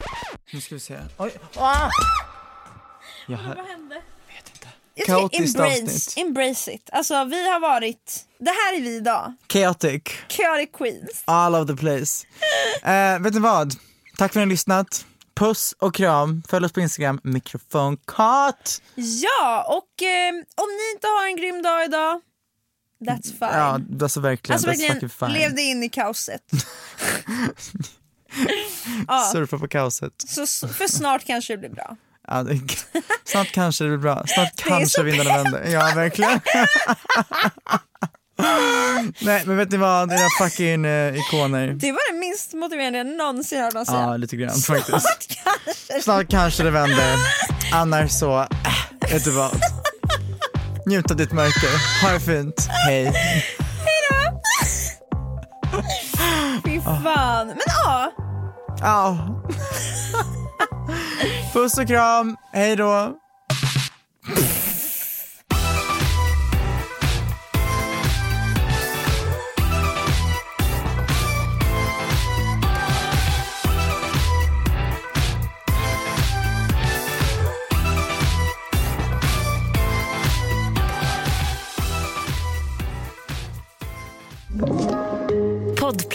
Speaker 2: Nu ska vi se. Oj. Ah! Jag
Speaker 3: Vad
Speaker 2: hör,
Speaker 3: hände?
Speaker 2: Kaotiskt
Speaker 3: Kaotiskt embrace,
Speaker 2: avsnitt.
Speaker 3: embrace it. Alltså vi har varit, det här är vi idag.
Speaker 2: chaotic,
Speaker 3: Chaotic Queens.
Speaker 2: all over the place. Eh, vet ni vad? Tack för att ni har lyssnat. Puss och kram. Följ oss på Instagram, mikrofonkat.
Speaker 3: Ja, och eh, om ni inte har en grym dag idag, that's fine.
Speaker 2: Ja, alltså verkligen.
Speaker 3: alltså verkligen,
Speaker 2: fine.
Speaker 3: lev dig in i kaoset. [laughs] ja,
Speaker 2: Surfa på kaoset.
Speaker 3: så, för snart kanske det blir bra.
Speaker 2: Ja, det, snart kanske det blir bra. Snart kanske vindarna vänder. Ja, verkligen. [laughs] [laughs] Nej, men vet ni vad? Era fucking eh, ikoner.
Speaker 3: Det var det minst motiverande jag någonsin hört någon säga.
Speaker 2: Ja, lite grann faktiskt.
Speaker 3: Snart kanske.
Speaker 2: Snart kanske det vänder. Annars så, äh, vet du vad? Njut av ditt mörker. Ha det fint. Hej.
Speaker 3: Fy fan. Men ja,
Speaker 2: Ja. Puss och kram. Hej då.